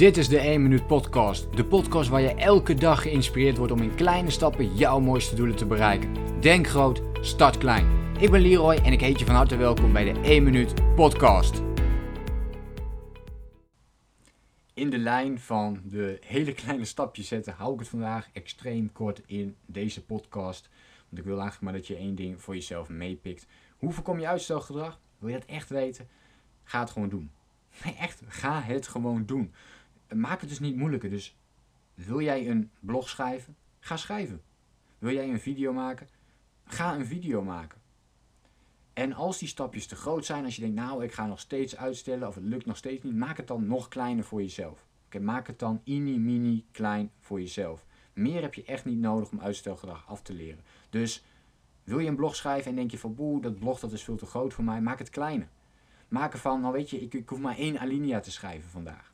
Dit is de 1 Minuut Podcast. De podcast waar je elke dag geïnspireerd wordt om in kleine stappen jouw mooiste doelen te bereiken. Denk groot, start klein. Ik ben Leroy en ik heet je van harte welkom bij de 1 Minuut Podcast. In de lijn van de hele kleine stapjes zetten hou ik het vandaag extreem kort in deze podcast. Want ik wil eigenlijk maar dat je één ding voor jezelf meepikt. Hoe voorkom je uitstelgedrag? Wil je dat echt weten? Ga het gewoon doen. Echt, ga het gewoon doen. Maak het dus niet moeilijker. Dus wil jij een blog schrijven? Ga schrijven. Wil jij een video maken? Ga een video maken. En als die stapjes te groot zijn, als je denkt, nou, ik ga nog steeds uitstellen of het lukt nog steeds niet, maak het dan nog kleiner voor jezelf. Oké, maak het dan mini, mini klein voor jezelf. Meer heb je echt niet nodig om uitstelgedrag af te leren. Dus wil je een blog schrijven en denk je van, boe, dat blog dat is veel te groot voor mij, maak het kleiner. Maak ervan, nou weet je, ik, ik hoef maar één alinea te schrijven vandaag.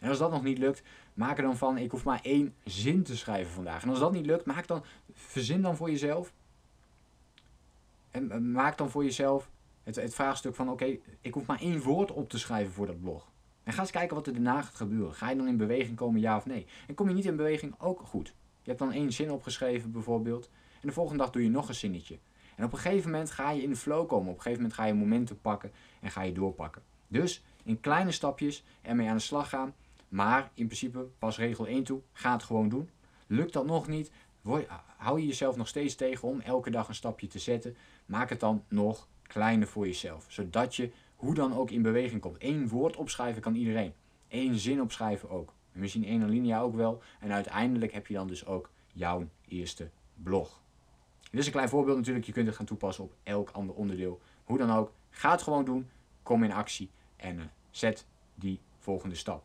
En als dat nog niet lukt, maak er dan van, ik hoef maar één zin te schrijven vandaag. En als dat niet lukt, maak dan, verzin dan voor jezelf. En eh, maak dan voor jezelf het, het vraagstuk van, oké, ik hoef maar één woord op te schrijven voor dat blog. En ga eens kijken wat er daarna gaat gebeuren. Ga je dan in beweging komen, ja of nee? En kom je niet in beweging, ook goed. Je hebt dan één zin opgeschreven bijvoorbeeld. En de volgende dag doe je nog een zinnetje. En op een gegeven moment ga je in de flow komen. Op een gegeven moment ga je momenten pakken en ga je doorpakken. Dus in kleine stapjes ermee aan de slag gaan. Maar in principe, pas regel 1 toe, ga het gewoon doen. Lukt dat nog niet, hou je jezelf nog steeds tegen om elke dag een stapje te zetten. Maak het dan nog kleiner voor jezelf. Zodat je hoe dan ook in beweging komt. Eén woord opschrijven kan iedereen. Eén zin opschrijven ook. misschien één alinea ook wel. En uiteindelijk heb je dan dus ook jouw eerste blog. Dit is een klein voorbeeld natuurlijk. Je kunt het gaan toepassen op elk ander onderdeel. Hoe dan ook, ga het gewoon doen. Kom in actie en uh, zet die volgende stap.